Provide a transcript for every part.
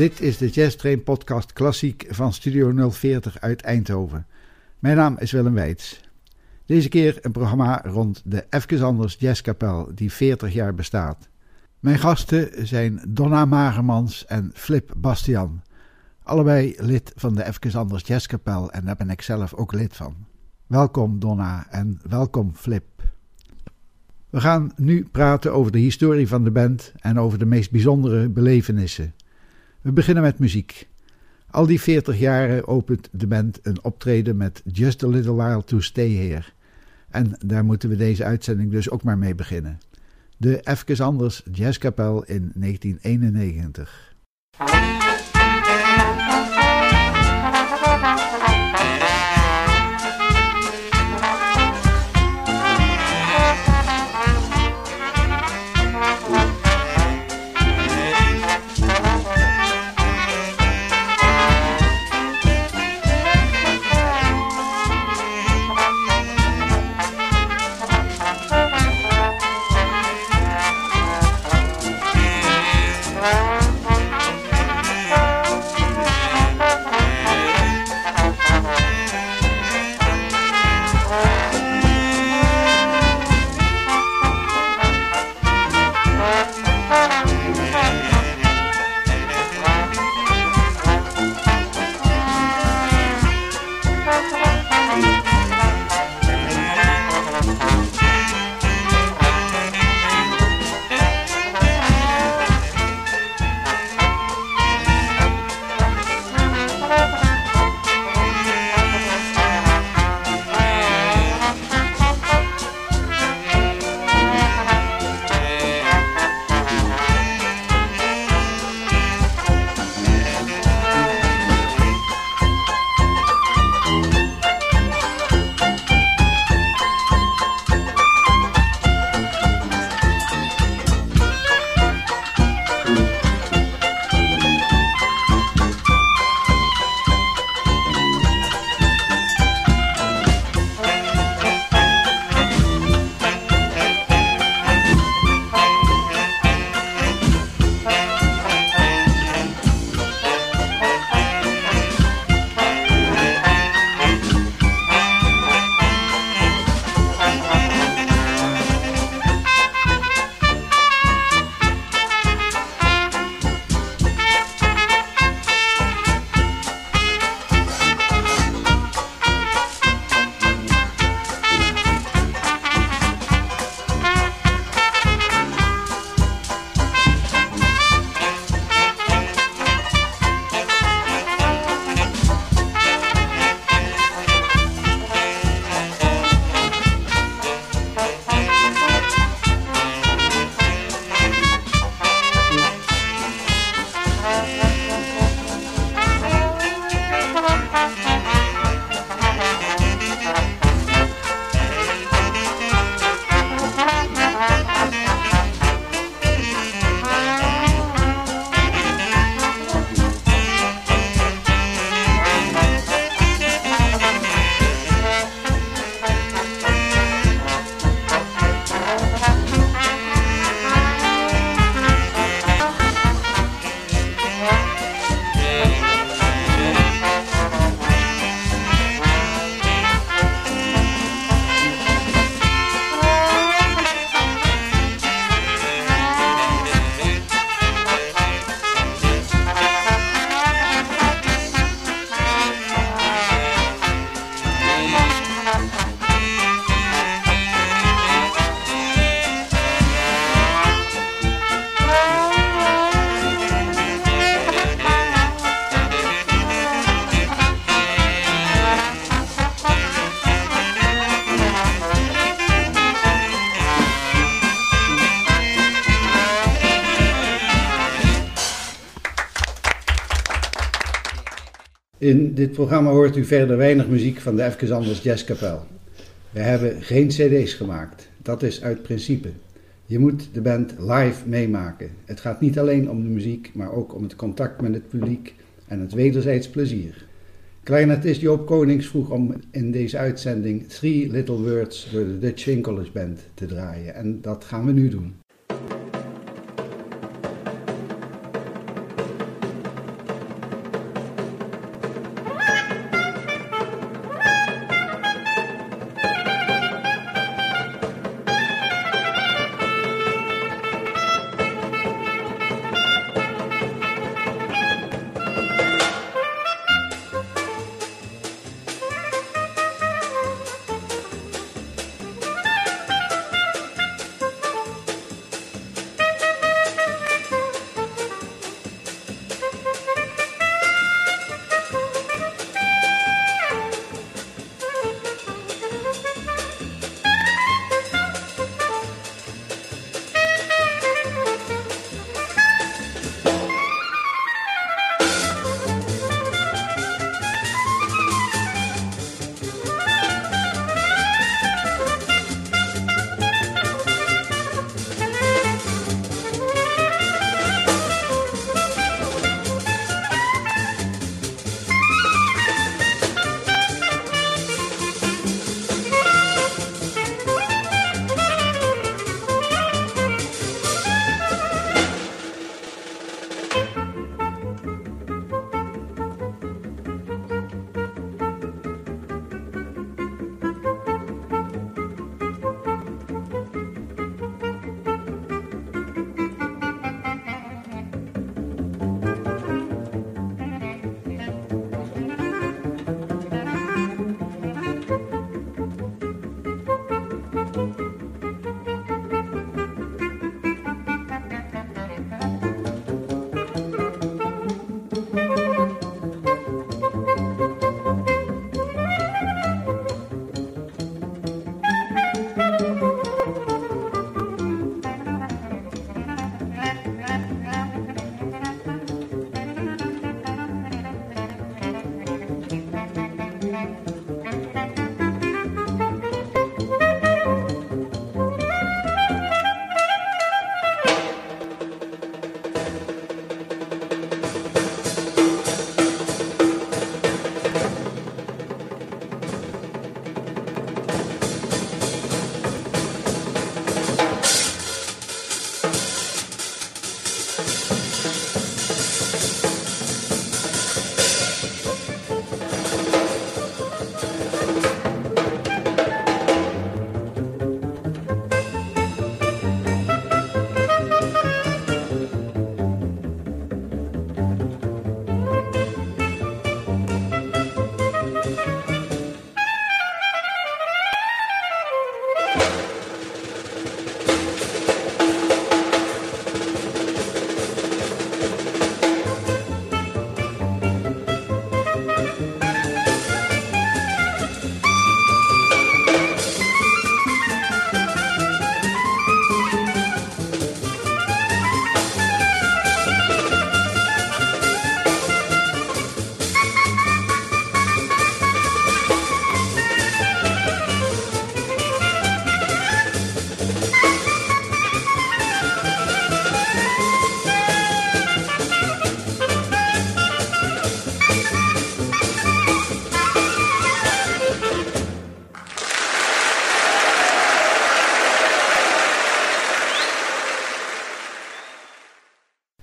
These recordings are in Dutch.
Dit is de Jazz Train podcast klassiek van Studio 040 uit Eindhoven. Mijn naam is Willem Weits. Deze keer een programma rond de Efkes Anders Jazzkapel die 40 jaar bestaat. Mijn gasten zijn Donna Magermans en Flip Bastian. Allebei lid van de Efkes Anders Jazzkapel en daar ben ik zelf ook lid van. Welkom Donna en welkom Flip. We gaan nu praten over de historie van de band en over de meest bijzondere belevenissen. We beginnen met muziek. Al die 40 jaren opent de band een optreden met Just a Little While to Stay Here. En daar moeten we deze uitzending dus ook maar mee beginnen. De Efkes Anders Jazzkapel in 1991. Dit programma hoort u verder weinig muziek van de Efkes Anders Jazzkapel. We hebben geen cd's gemaakt. Dat is uit principe. Je moet de band live meemaken. Het gaat niet alleen om de muziek, maar ook om het contact met het publiek en het wederzijds plezier. Kleinartist Joop Konings vroeg om in deze uitzending Three Little Words door de Dutch Winkelers Band te draaien. En dat gaan we nu doen.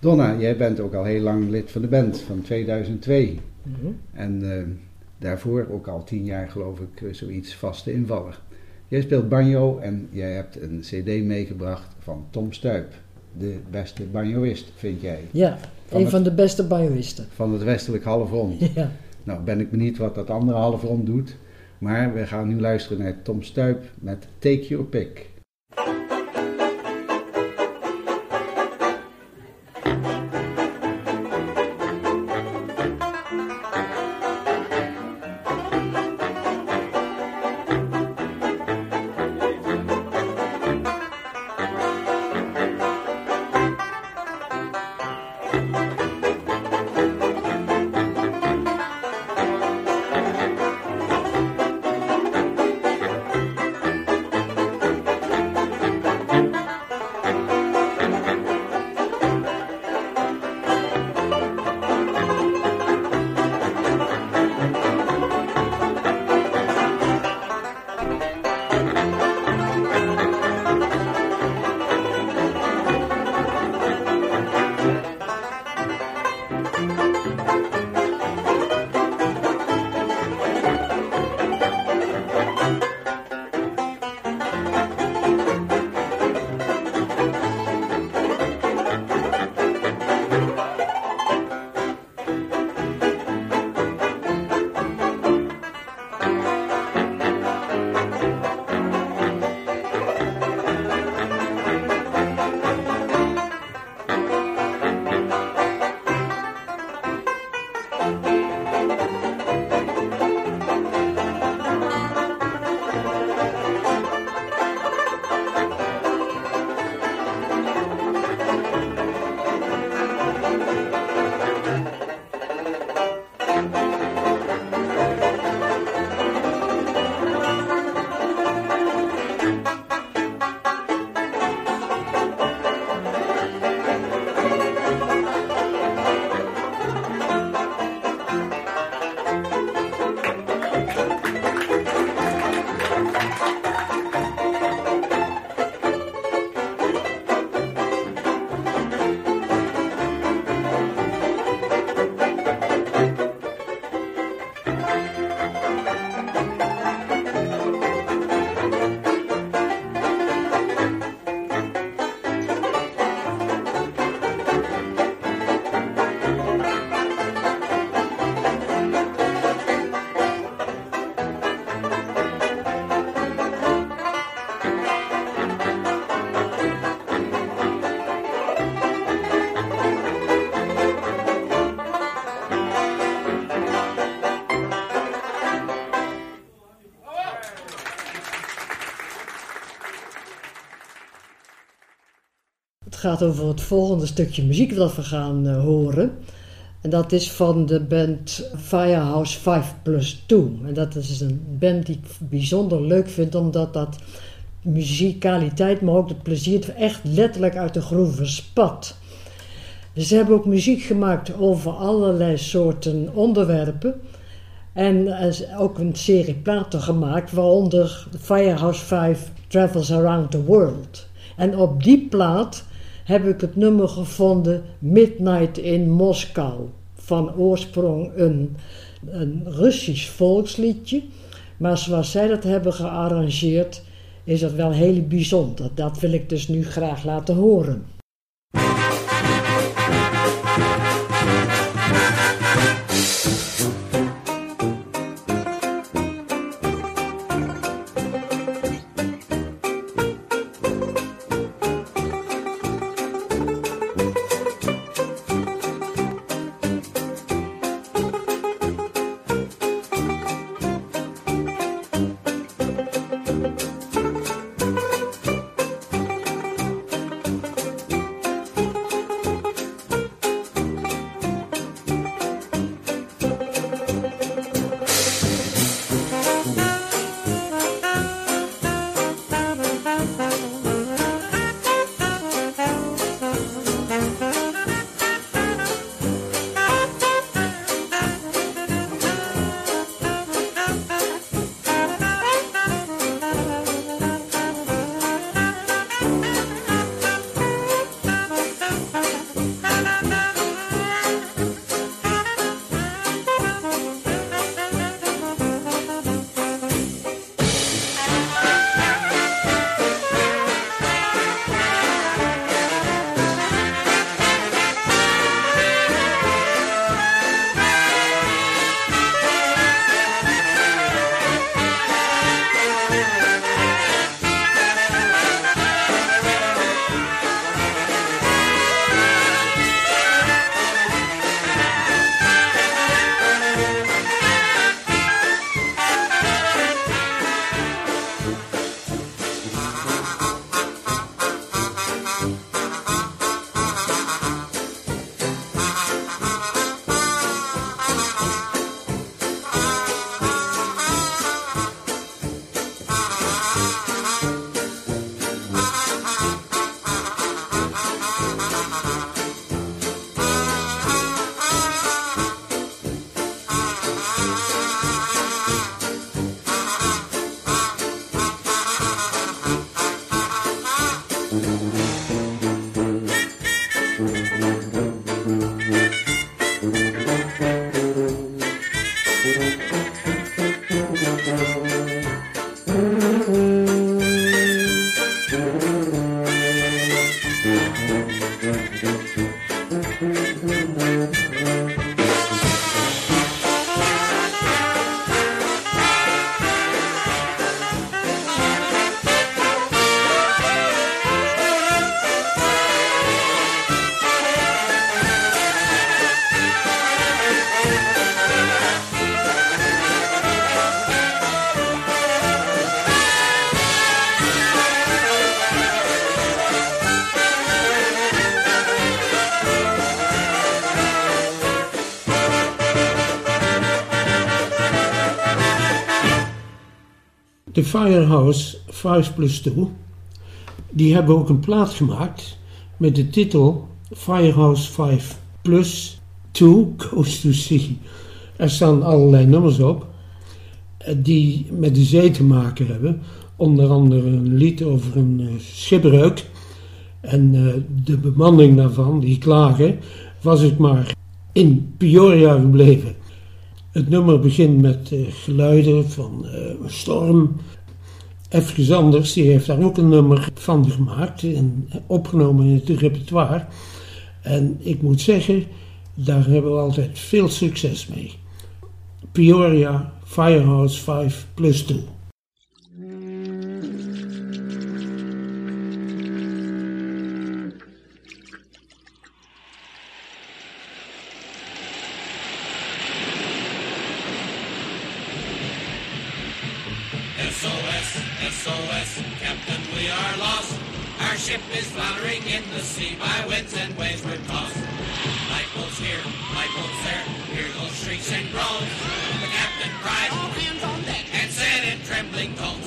Donna, jij bent ook al heel lang lid van de band, van 2002. Mhm. En eh, daarvoor ook al tien jaar geloof ik eh, zoiets vaste invaller. Jij speelt banjo en jij hebt een cd meegebracht van Tom Stuip. De beste banjoist, vind jij, Ja, Van een het- van de beste banjoisten. van het westelijk halfrond. Ja. Nou ben ik benieuwd wat dat andere halfrond doet. Maar we gaan nu luisteren naar Tom Stuip met Take Your Pick. Gaat over het volgende stukje muziek dat we gaan eh, horen. En dat is van de band Firehouse 5 plus 2. En dat is een band die ik bijzonder leuk vind, omdat dat muzikaliteit, maar ook het plezier echt letterlijk uit de groeven spat. Ze hebben ook muziek gemaakt over allerlei soorten onderwerpen. En ook een serie platen gemaakt, waaronder Firehouse 5 Travels Around the World. En op die plaat heb ik het nummer gevonden Midnight in Moskou. Van oorsprong een, een Russisch volksliedje. Maar zoals zij dat hebben gearrangeerd, is dat wel heel bijzonder. Dat wil ik dus nu graag laten horen. De Firehouse 5 Plus 2, die hebben ook een plaat gemaakt met de titel Firehouse 5 Plus 2 Goes to Sea. Er staan allerlei nummers op eh, die met de zee te maken hebben. Onder andere een lied over een uh, schipbreuk. En uh, de bemanning daarvan, die klagen, was het maar in Peoria gebleven. Het nummer begint met uh, geluiden van een storm. Even anders, die heeft daar ook een nummer van gemaakt en opgenomen in het repertoire. En ik moet zeggen, daar hebben we altijd veel succes mee. Peoria Firehouse 5 plus 2. Ship is floundering in the sea by winds and waves we're tossed. Lifeboats here, lifeboats there, hear those shrieks and groans. The captain cried, all hands on deck, and said in trembling tones,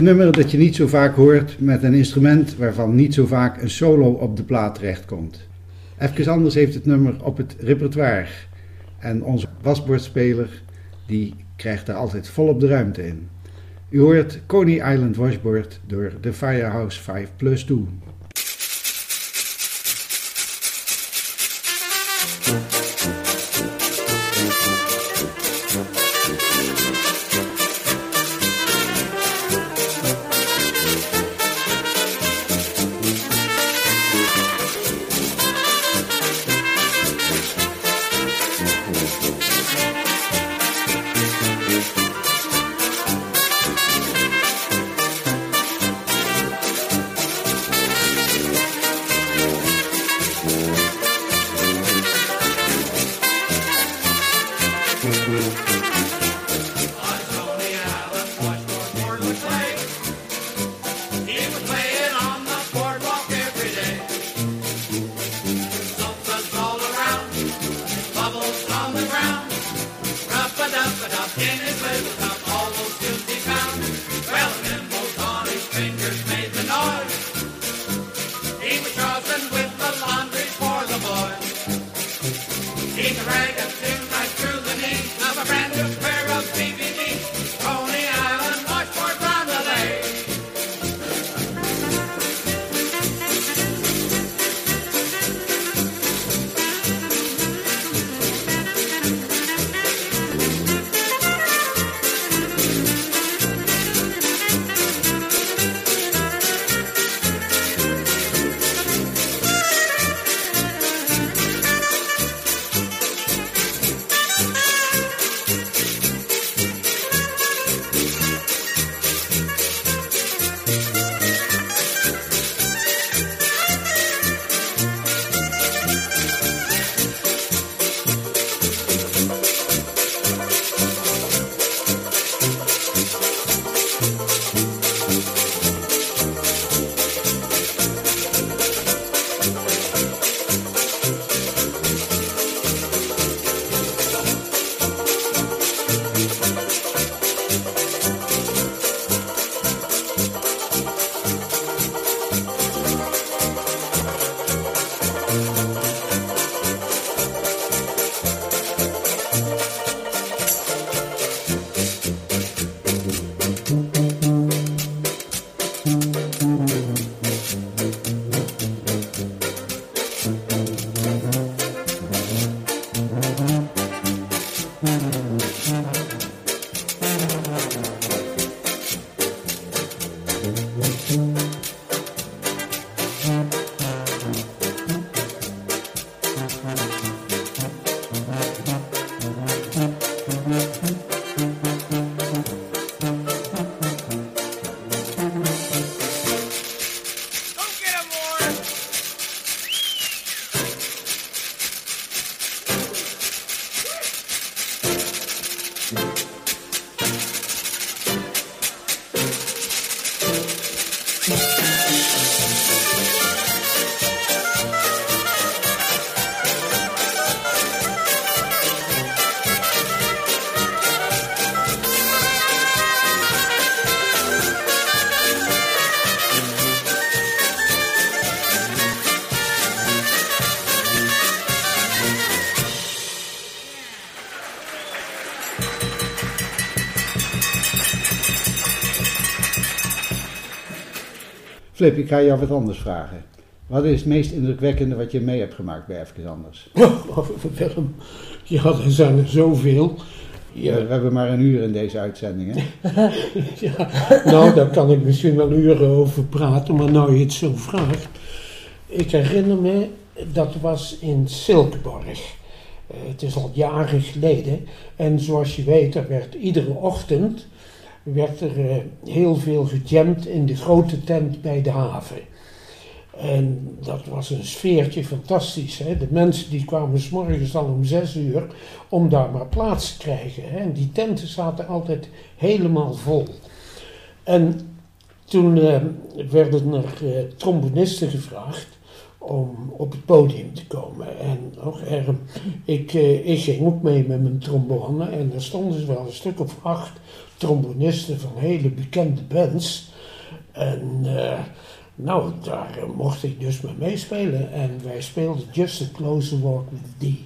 Een nummer dat je niet zo vaak hoort met een instrument waarvan niet zo vaak een solo op de plaat terechtkomt. Even anders heeft het nummer op het repertoire. En onze wasbordspeler die krijgt er altijd volop de ruimte in. U hoort Coney Island Washboard door de Firehouse 5 Plus 2. la tienes, Flip, ik ga jou wat anders vragen. Wat is het meest indrukwekkende wat je mee hebt gemaakt bij Even Anders? Oh, Willem, ja, er zijn er zoveel. Ja, We hebben maar een uur in deze uitzending, hè? ja, nou, daar kan ik misschien wel uren over praten, maar nou je het zo vraagt. Ik herinner me, dat was in Silkeborg. Eh, het is al jaren geleden. En zoals je weet, er werd iedere ochtend werd er eh, heel veel gejamd in de grote tent bij de haven. En dat was een sfeertje fantastisch. Hè? De mensen die kwamen 's morgens al om zes uur om daar maar plaats te krijgen. Hè? En die tenten zaten altijd helemaal vol. En toen eh, werden er eh, trombonisten gevraagd om op het podium te komen. En ook er, ik, ik ging ook mee met mijn trombone en er stonden wel een stuk of acht trombonisten van hele bekende bands. En eh, nou, daar eh, mocht ik dus mee meespelen en wij speelden Just a Closer Walk with Dee.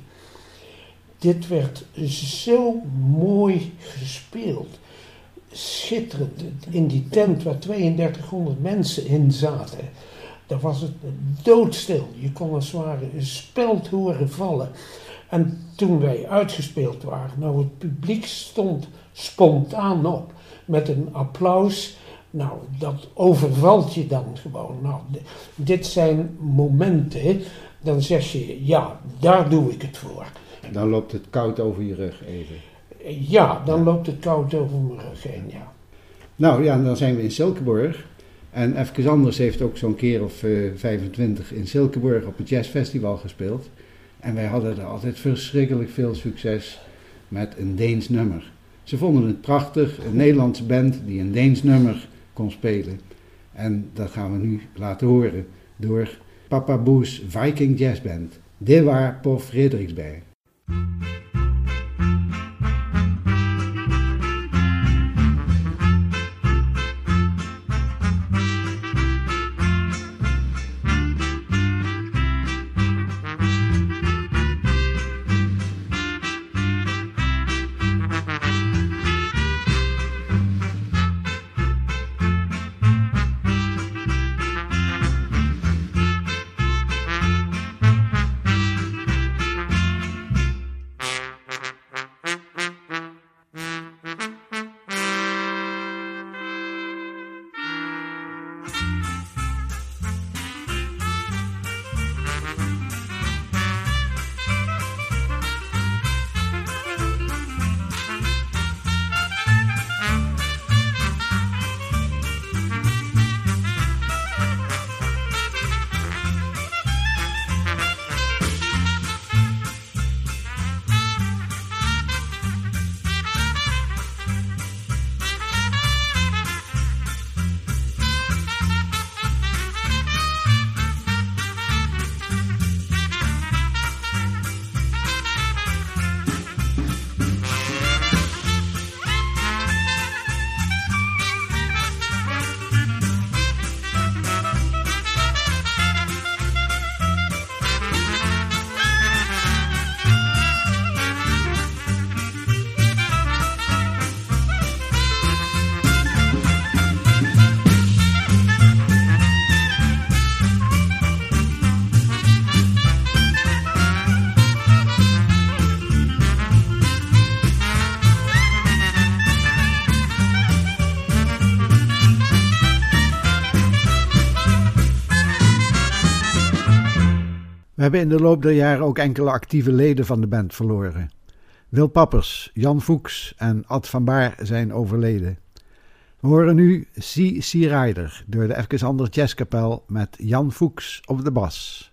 Dit werd zo mooi gespeeld. Schitterend. In die tent waar 3200 mensen in zaten. Daar was het doodstil. Je kon als het ware een speld horen vallen. En toen wij uitgespeeld waren, nou het publiek stond spontaan op met een applaus. Nou, dat overvalt je dan gewoon. Nou, dit zijn momenten, dan zeg je, ja, daar doe ik het voor. Dan loopt het koud over je rug even. Ja, dan loopt het koud over mijn rug heen, ja. Nou ja, dan zijn we in Silkeborg. En Even Anders heeft ook zo'n keer of eh, 25 in Silkeborg op het jazzfestival gespeeld. En wij hadden er altijd verschrikkelijk veel succes met een Deens nummer. Ze vonden het prachtig, een Nederlandse band die een Deens nummer kon spelen. En dat gaan we nu laten horen door Papa Boes Viking Jazz Band. Det var på Frederiksberg. in de loop der jaren ook enkele actieve leden van de band verloren. Wil Pappers, Jan Voeks en Ad van Baar zijn overleden. We horen nu C. C. Rider door de Even Ander Jazzkapel met Jan Voeks op de bas.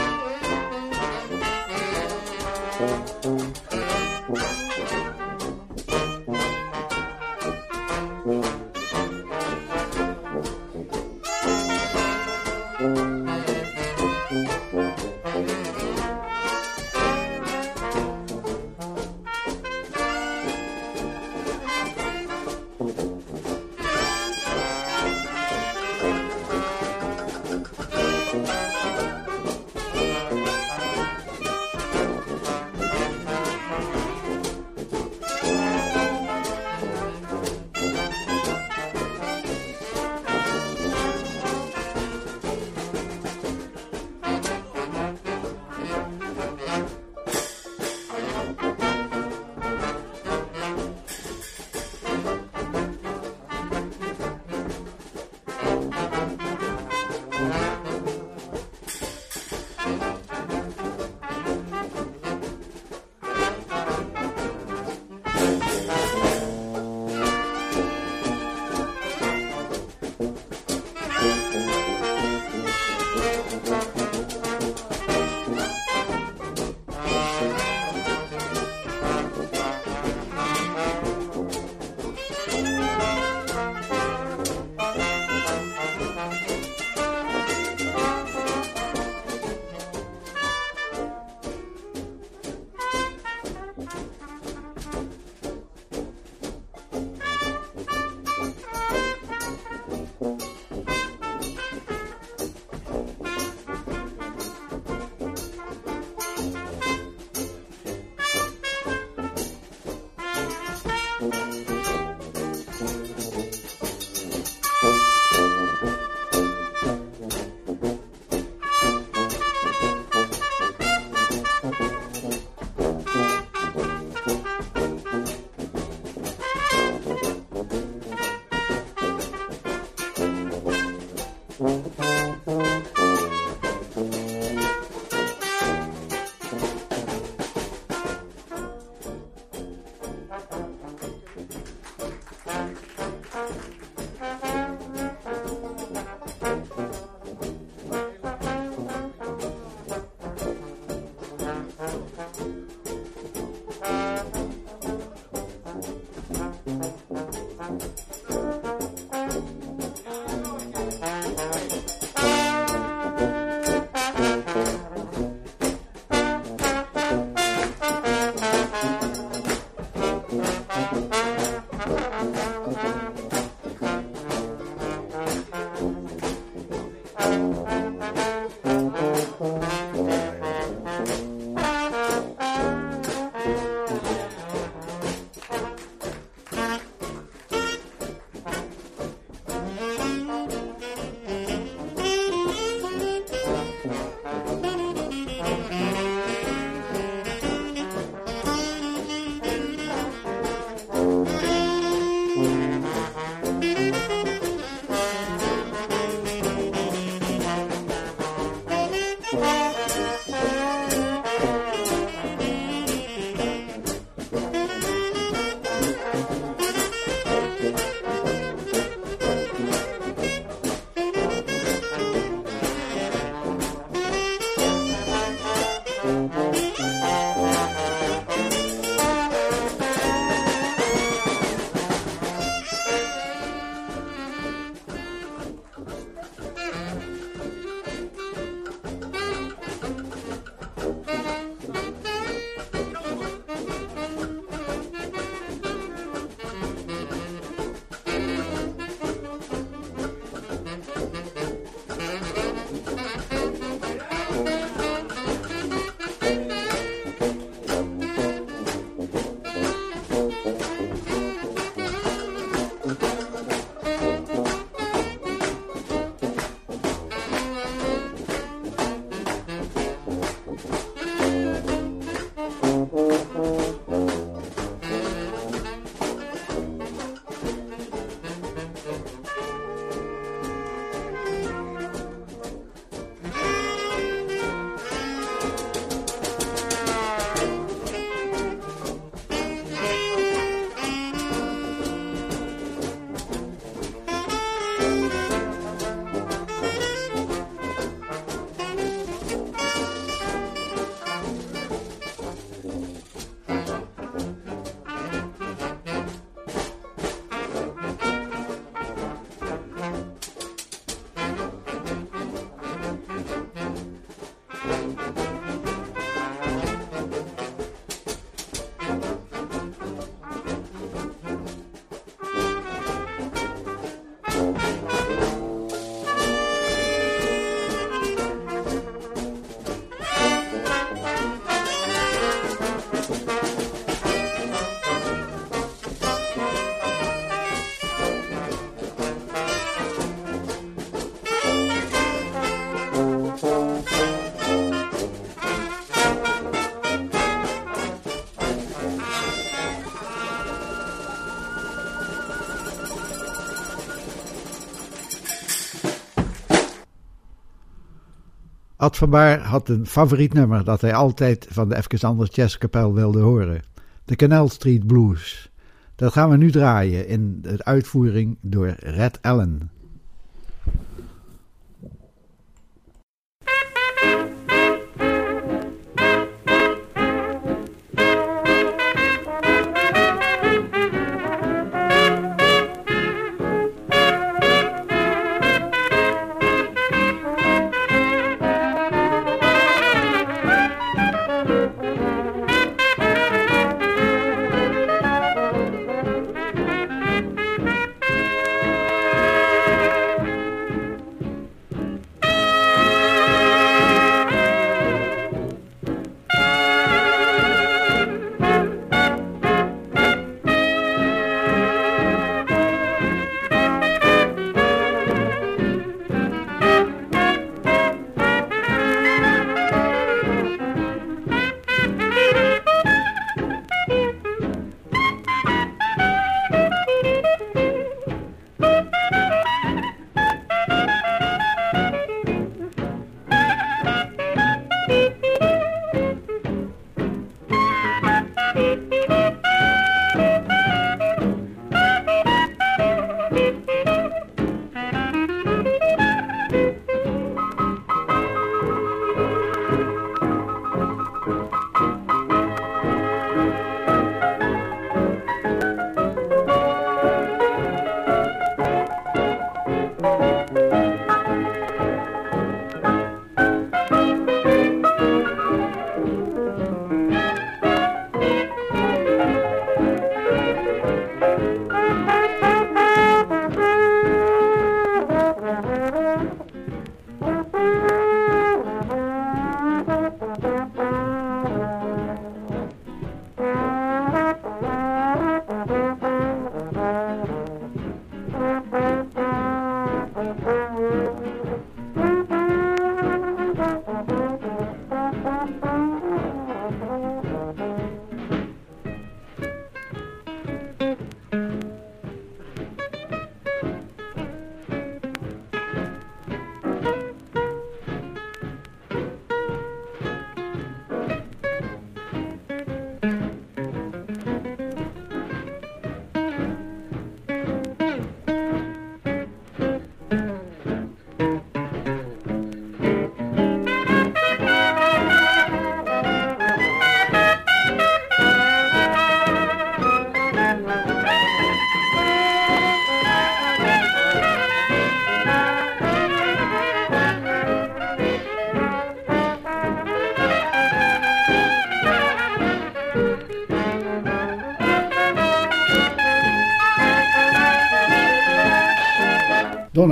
van Baar had een favoriet nummer dat hij altijd van de Even Anders Jazzkapel wilde horen. De Canal Street Blues. Dat gaan we nu draaien in de uitvoering door Red Allen.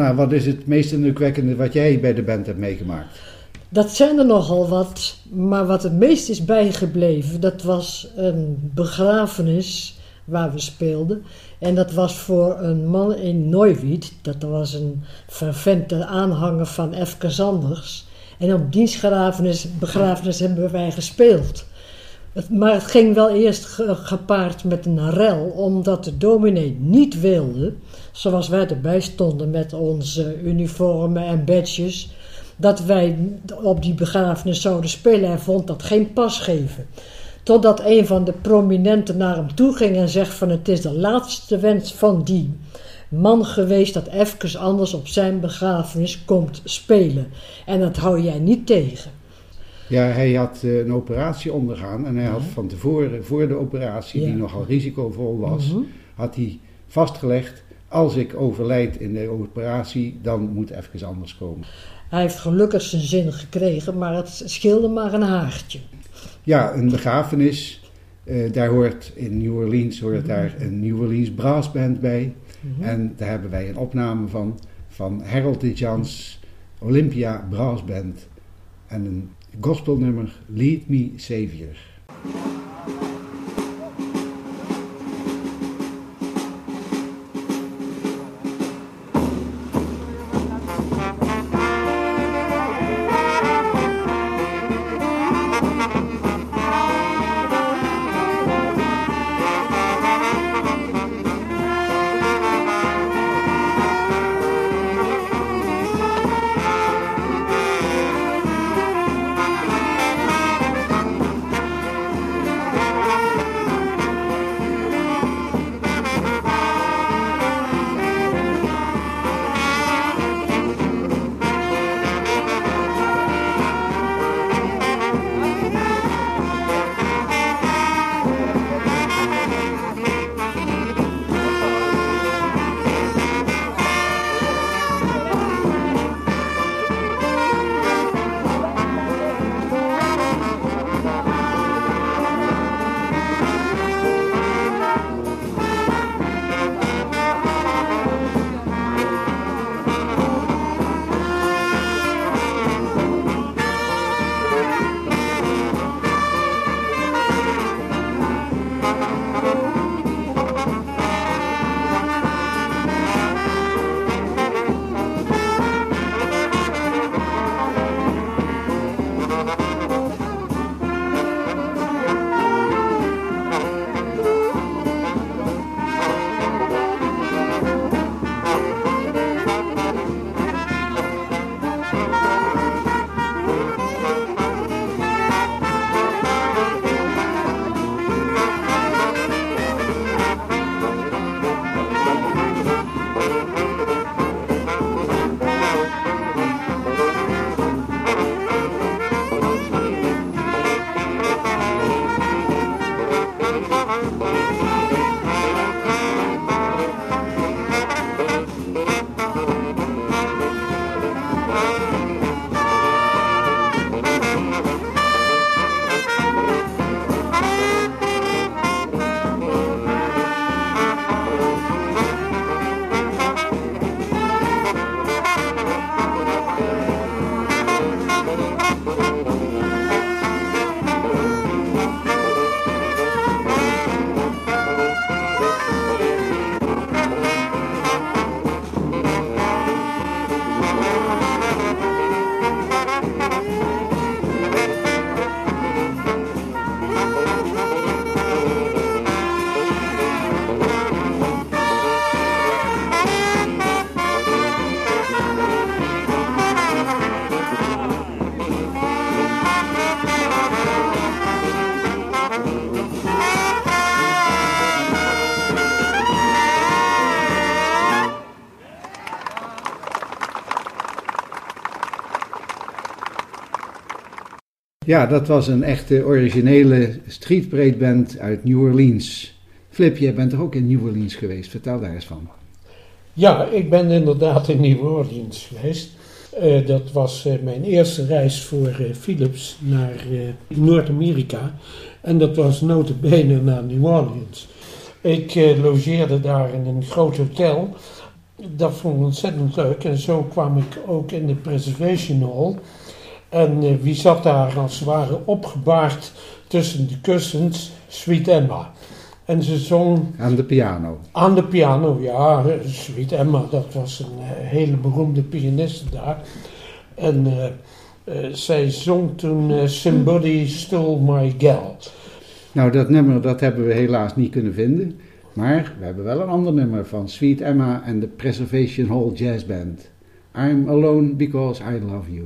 Donna, wat is het meest indrukwekkende wat jij bij de band hebt meegemaakt? Dat zijn er nogal wat, maar wat het meest is bijgebleven, dat was een begrafenis waar we speelden. En dat was voor een man in Neuwied, dat was een fervente aanhanger van Efke Sanders. En op dienstbegrafenis begrafenis hebben wij gespeeld. maar het ging wel eerst gepaard met een rel, omdat de dominee niet wilde, zoals wij erbij stonden met onze uniformen en badges, dat wij op die begrafenis zouden spelen. Hij vond dat geen pas geven. Totdat een van de prominenten naar hem toe ging en zegt van het is de laatste wens van die man geweest dat even anders op zijn begrafenis komt spelen. En dat hou jij niet tegen. Ja, hij had eh, een operatie ondergaan en hij had van tevoren, voor de operatie, die nogal risicovol was, mhm. had hij vastgelegd, als ik overlijd in de operatie, dan moet even anders komen. Hij heeft gelukkig zijn zin gekregen, maar het scheelde maar een haartje. Ja, een begrafenis. Uh, daar hoort in New Orleans hoort daar een New Orleans brassband bij. Mhm. En daar hebben wij een opname van, van Harold de Jans Olympia Brassband. En een gospelnummer Lead Me Savior. Ja, dat was een echte originele street band uit New Orleans. Flip, jij bent er ook in New Orleans geweest. Vertel daar eens van. Ja, ik ben inderdaad in New Orleans geweest. Uh, dat was uh, mijn eerste reis voor uh, Philips naar Noord-Amerika. En dat was notabene naar New Orleans. Ik logeerde daar in een groot hotel. Dat vond ik ontzettend leuk. En zo kwam ik ook in de Preservation Hall. En uh, wie zat daar als het ware opgebaard tussen de kussens? Sweet Emma. En ze zong... Aan de piano. Aan de piano, ja. Sweet Emma, dat was een uh, hele beroemde pianiste daar. En uh, zij zong toen Somebody Stole My Gal. Nou, dat nummer dat hebben we helaas niet kunnen vinden. Maar we hebben wel een ander nummer van Sweet Emma en de Preservation Hall Jazz Band. I'm alone because I love you.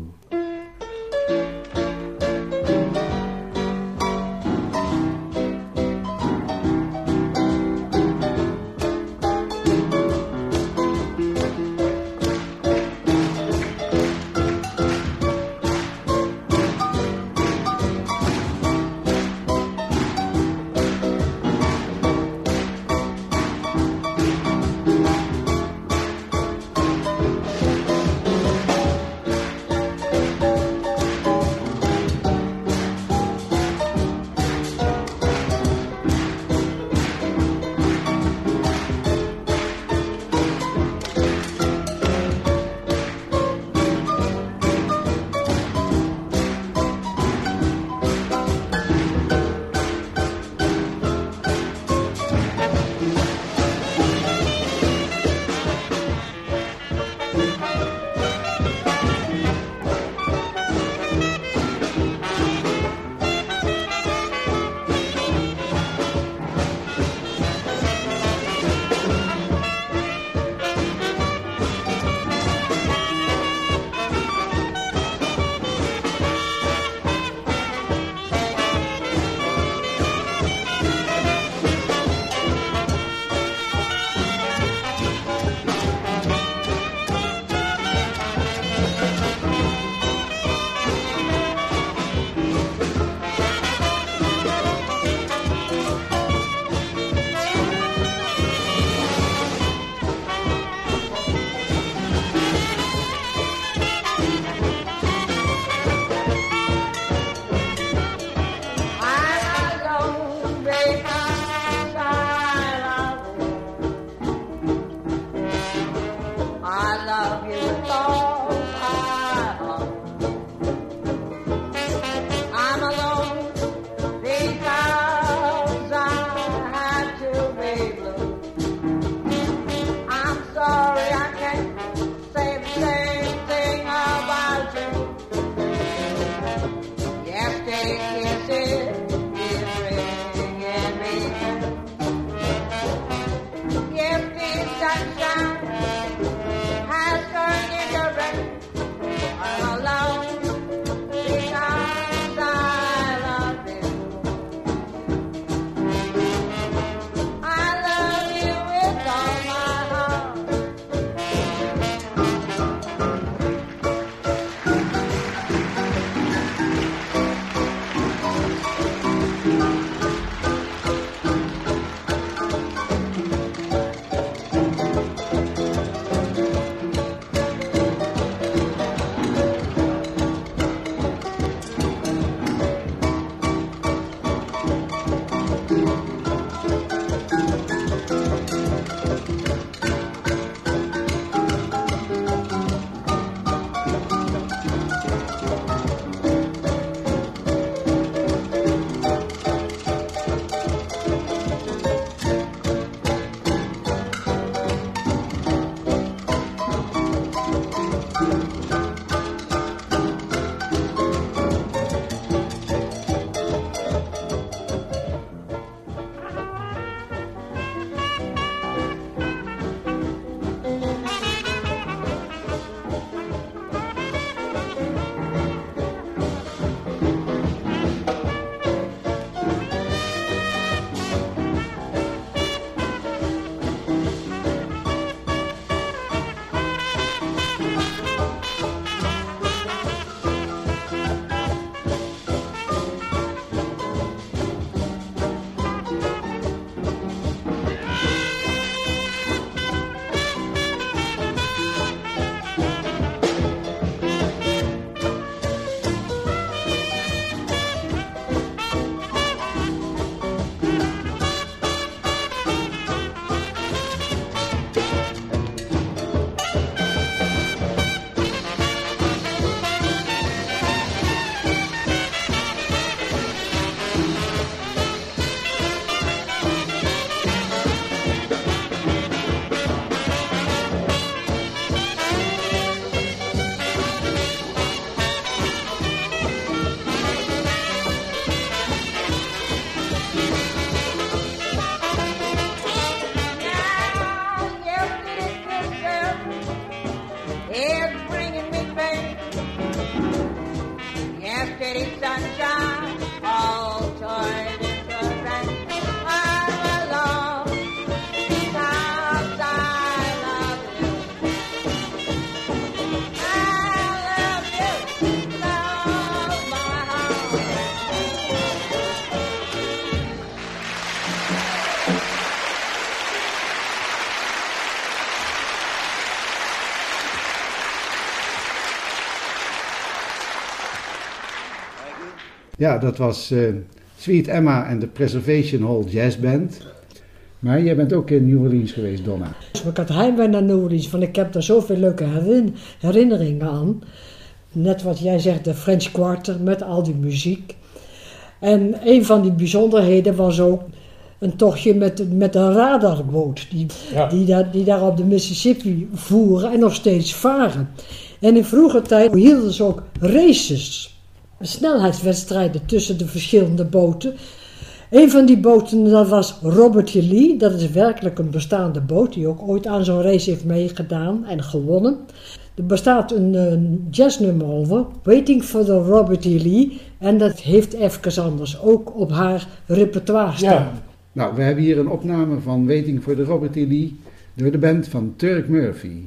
Ja, dat was eh, Sweet Emma en de Preservation Hall Jazz Band. Maar jij bent ook in New Orleans geweest, Donna. Dus ik had heimwee naar New Orleans, want ik heb daar zoveel leuke herin- herinneringen aan. Net wat jij zegt, de French Quarter met al die muziek. En een van die bijzonderheden was ook een tochtje met, met een radarboot. Die, Ja. die, daar, die daar op de Mississippi voeren en nog steeds varen. En in vroeger tijd hielden ze ook races. Snelheidswedstrijden tussen de verschillende boten. Een van die boten dat was Robert. Lee. Dat is werkelijk een bestaande boot die ook ooit aan zo'n race heeft meegedaan en gewonnen. Er bestaat een, een jazznummer over, Waiting for the Robert E. Lee. En dat heeft Efkes Anders ook op haar repertoire staan. Ja. Nou, we hebben hier een opname van Waiting for the Robert E. Lee door de band van Turk Murphy.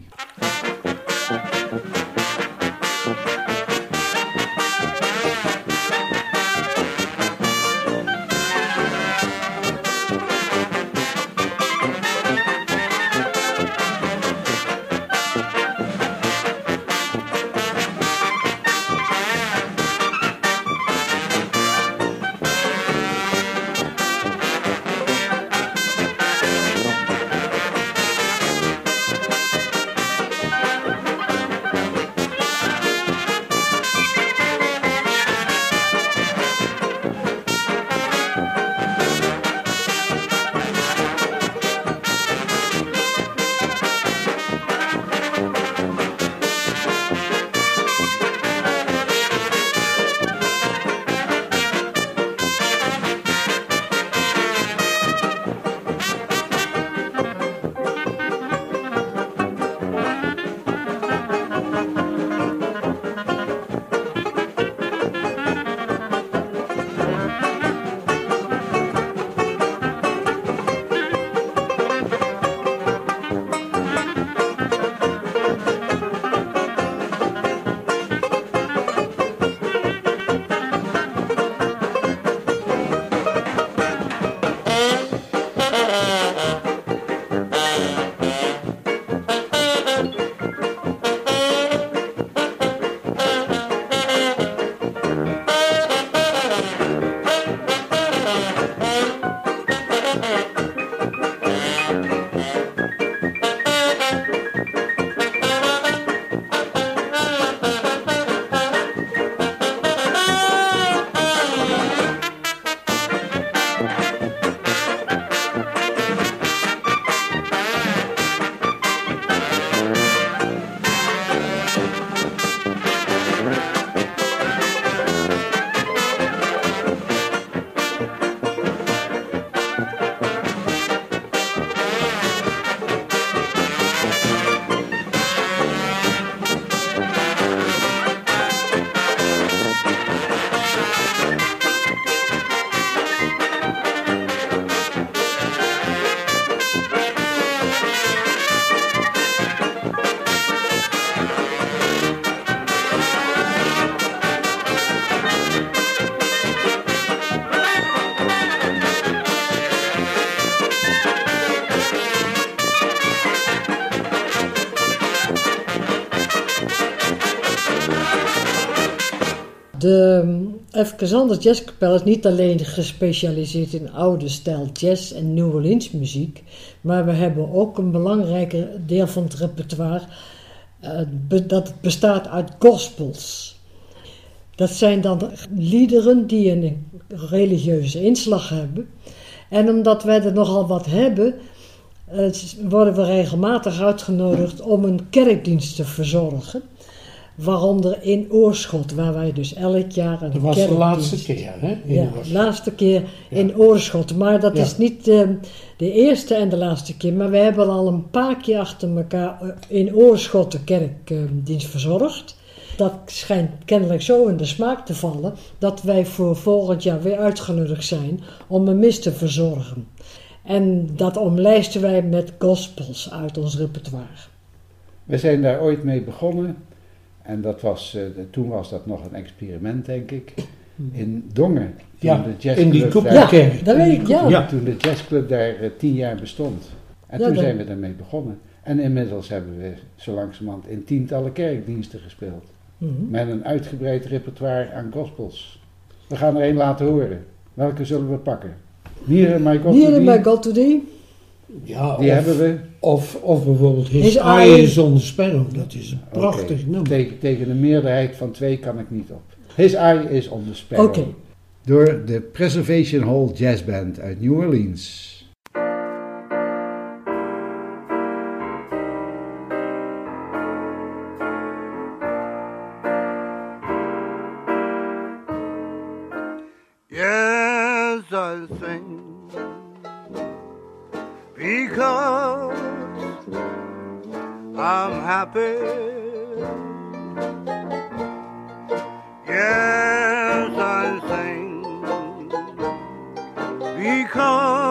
De Even Anders Jazzkapel is niet alleen gespecialiseerd in oude stijl jazz en New Orleans muziek, maar we hebben ook een belangrijke deel van het repertoire be dat bestaat uit gospels. Dat zijn dan liederen die een religieuze inslag hebben. En omdat wij er nogal wat hebben, uh, worden we regelmatig uitgenodigd om een kerkdienst te verzorgen. Waaronder in Oorschot, waar wij dus elk jaar een Dat was de laatste keer, hè? In Ja, de laatste keer in Oorschot. Maar dat Ja. is niet uh, de eerste en de laatste keer. Maar we hebben al een paar keer achter elkaar uh, in Oorschot de kerkdienst verzorgd. Dat schijnt kennelijk zo in de smaak te vallen dat wij voor volgend jaar weer uitgenodigd zijn om een mis te verzorgen. En dat omlijsten wij met gospels uit ons repertoire. We zijn daar ooit mee begonnen. En dat was, eh, toen was dat nog een experiment, denk ik. Hmm. In Dongen. Ja, de jazzclub in die dat weet ik, ja. Toen de jazzclub daar eh, tien jaar bestond. En toen zijn we daarmee begonnen. En inmiddels hebben we zo langzamerhand in tientallen kerkdiensten gespeeld. Mhm. Met een uitgebreid repertoire aan gospels. We gaan er één laten horen. Welke zullen we pakken? Nieren, my God, Nieren, my God. Ja, die of, hebben we. Of, of bijvoorbeeld His Aaien zonder Sparrow. Dat is een prachtig okay. Tegen, de meerderheid van twee kan ik niet op. His Eye is on the Sparrow. Door de Preservation Hall Jazz Band uit New Orleans. Yes, I think. because I'm happy. Yes, I sing because.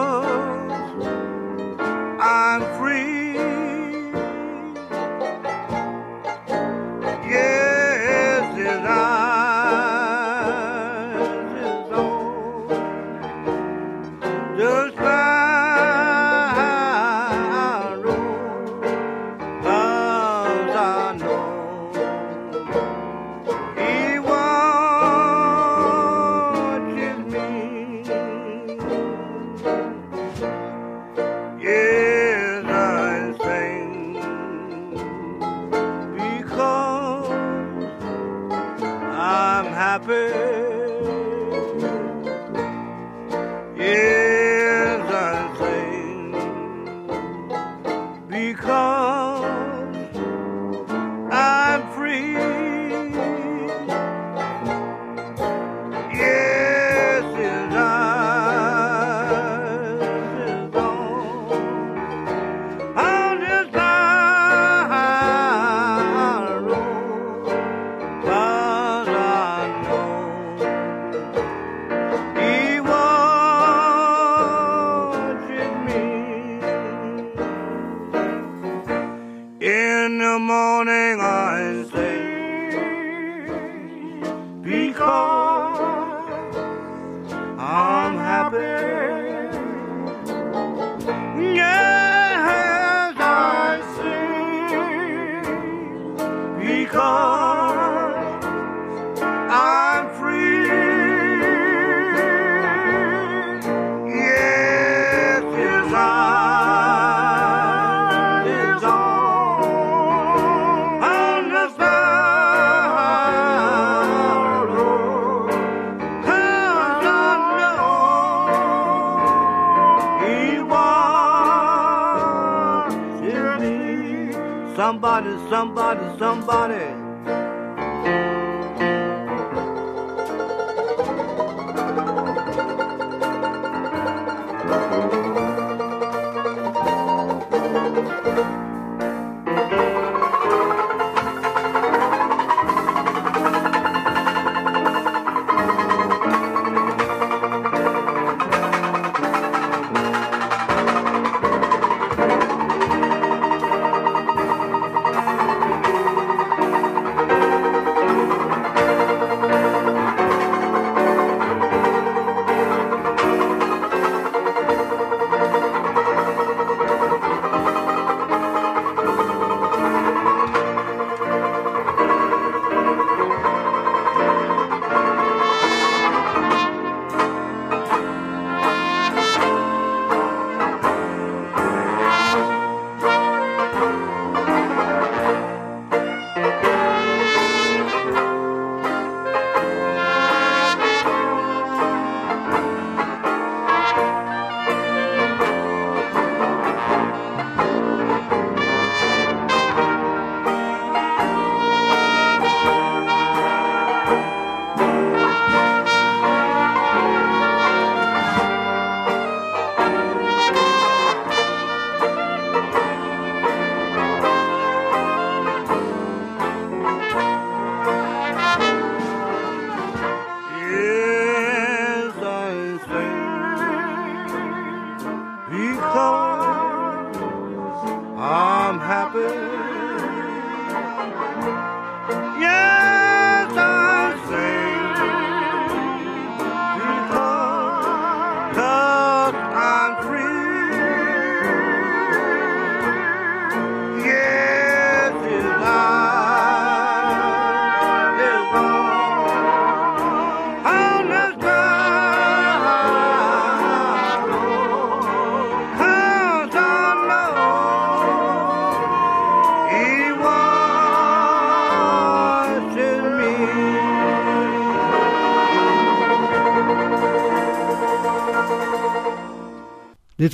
somebody, somebody.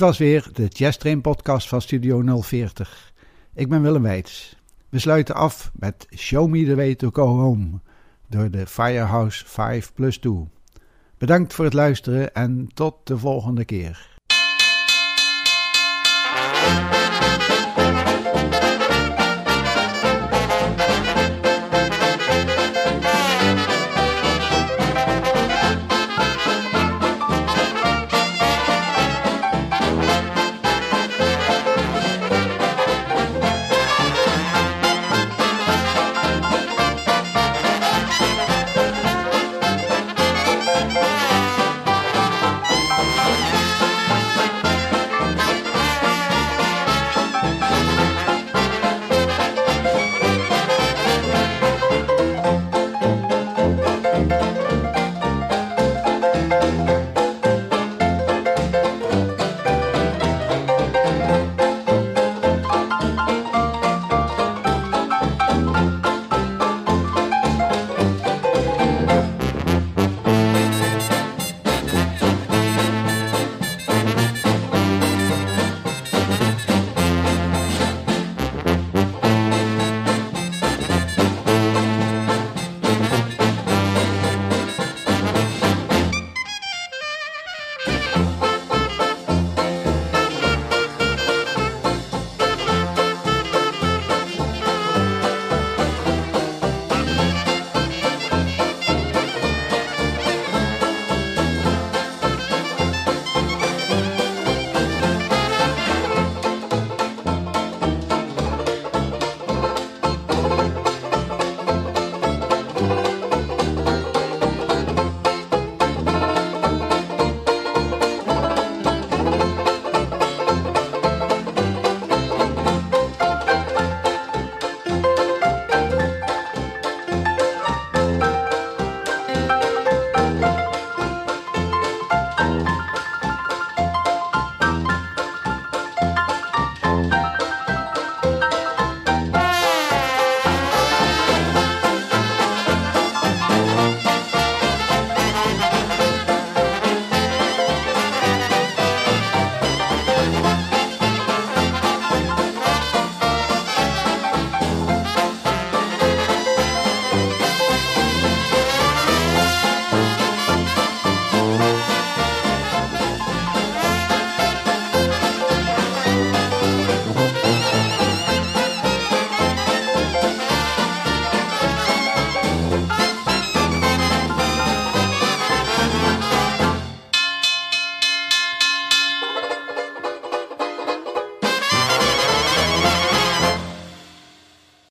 Was weer de Jazz Train podcast van Studio 040. Ik ben Willem Weits. We sluiten af met Show Me The Way To Go Home door de Firehouse 5 Plus 2. Bedankt voor het luisteren en tot de volgende keer.